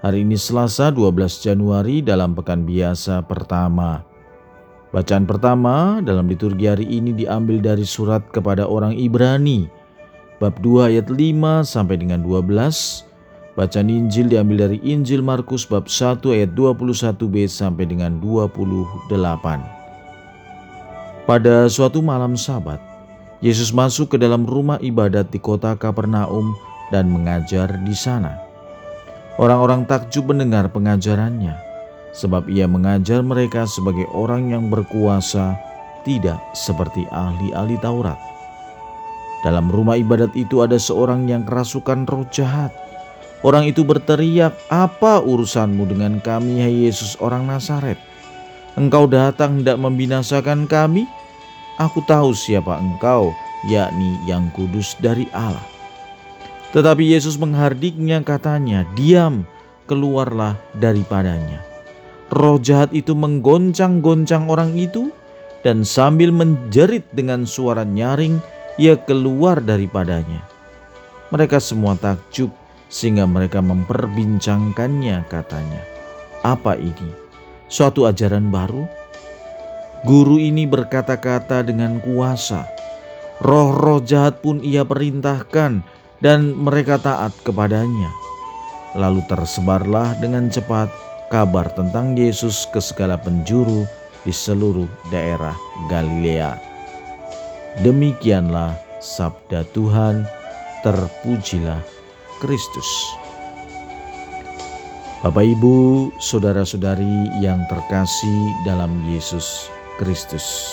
Hari ini Selasa 12 Januari dalam pekan biasa pertama. Bacaan pertama dalam liturgi hari ini diambil dari surat kepada orang Ibrani bab 2 ayat 5 sampai dengan 12. Bacaan Injil diambil dari Injil Markus bab 1 ayat 21b sampai dengan 28. Pada suatu malam Sabat, Yesus masuk ke dalam rumah ibadat di kota Kapernaum dan mengajar di sana. Orang-orang takjub mendengar pengajarannya, sebab ia mengajar mereka sebagai orang yang berkuasa, tidak seperti ahli-ahli Taurat. Dalam rumah ibadat itu ada seorang yang kerasukan roh jahat. Orang itu berteriak, "Apa urusanmu dengan kami, hai Yesus, orang Nazaret? Engkau datang hendak membinasakan kami? Aku tahu siapa engkau, yakni yang kudus dari Allah." Tetapi Yesus menghardiknya katanya, diam, keluarlah daripadanya. Roh jahat itu menggoncang-goncang orang itu dan sambil menjerit dengan suara nyaring, ia keluar daripadanya. Mereka semua takjub sehingga mereka memperbincangkannya katanya. Apa ini? Suatu ajaran baru? Guru ini berkata-kata dengan kuasa. Roh-roh jahat pun ia perintahkan dan mereka taat kepadanya. Lalu tersebarlah dengan cepat kabar tentang Yesus ke segala penjuru di seluruh daerah Galilea. Demikianlah sabda Tuhan, terpujilah Kristus. Bapak, Ibu, saudara-saudari yang terkasih dalam Yesus Kristus.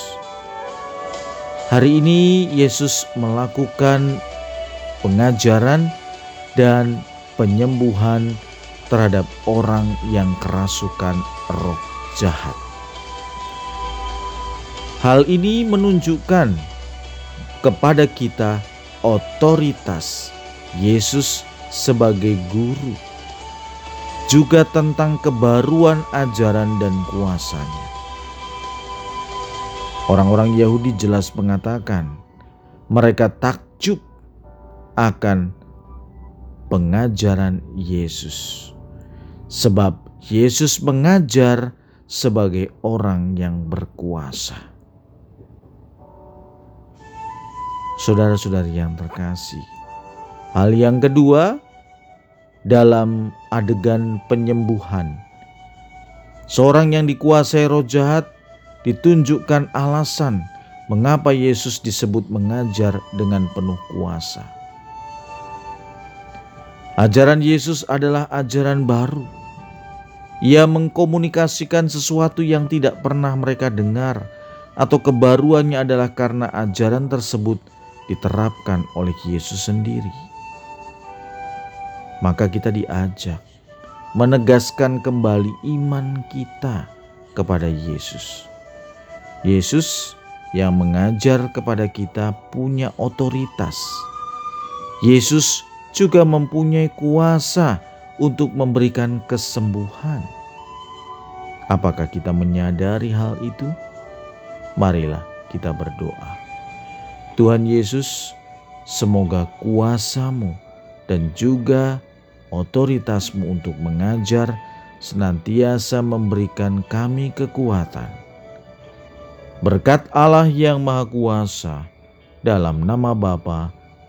Hari ini Yesus melakukan pengajaran, dan penyembuhan terhadap orang yang kerasukan roh jahat. Hal ini menunjukkan kepada kita otoritas Yesus sebagai guru, juga tentang kebaruan ajaran dan kuasanya. Orang-orang Yahudi jelas mengatakan mereka takjub akan pengajaran Yesus, sebab Yesus mengajar sebagai orang yang berkuasa. Saudara-saudari yang terkasih, hal yang kedua dalam adegan penyembuhan, seorang yang dikuasai roh jahat ditunjukkan alasan mengapa Yesus disebut mengajar dengan penuh kuasa. Ajaran Yesus adalah ajaran baru. Ia mengkomunikasikan sesuatu yang tidak pernah mereka dengar, atau kebaruannya adalah karena ajaran tersebut diterapkan oleh Yesus sendiri. Maka kita diajak menegaskan kembali iman kita kepada Yesus. Yesus yang mengajar kepada kita punya otoritas. Yesus juga mempunyai kuasa untuk memberikan kesembuhan. Apakah kita menyadari hal itu? Marilah kita berdoa. Tuhan Yesus, semoga kuasamu dan juga otoritasmu untuk mengajar senantiasa memberikan kami kekuatan. Berkat Allah yang Maha Kuasa, dalam nama Bapa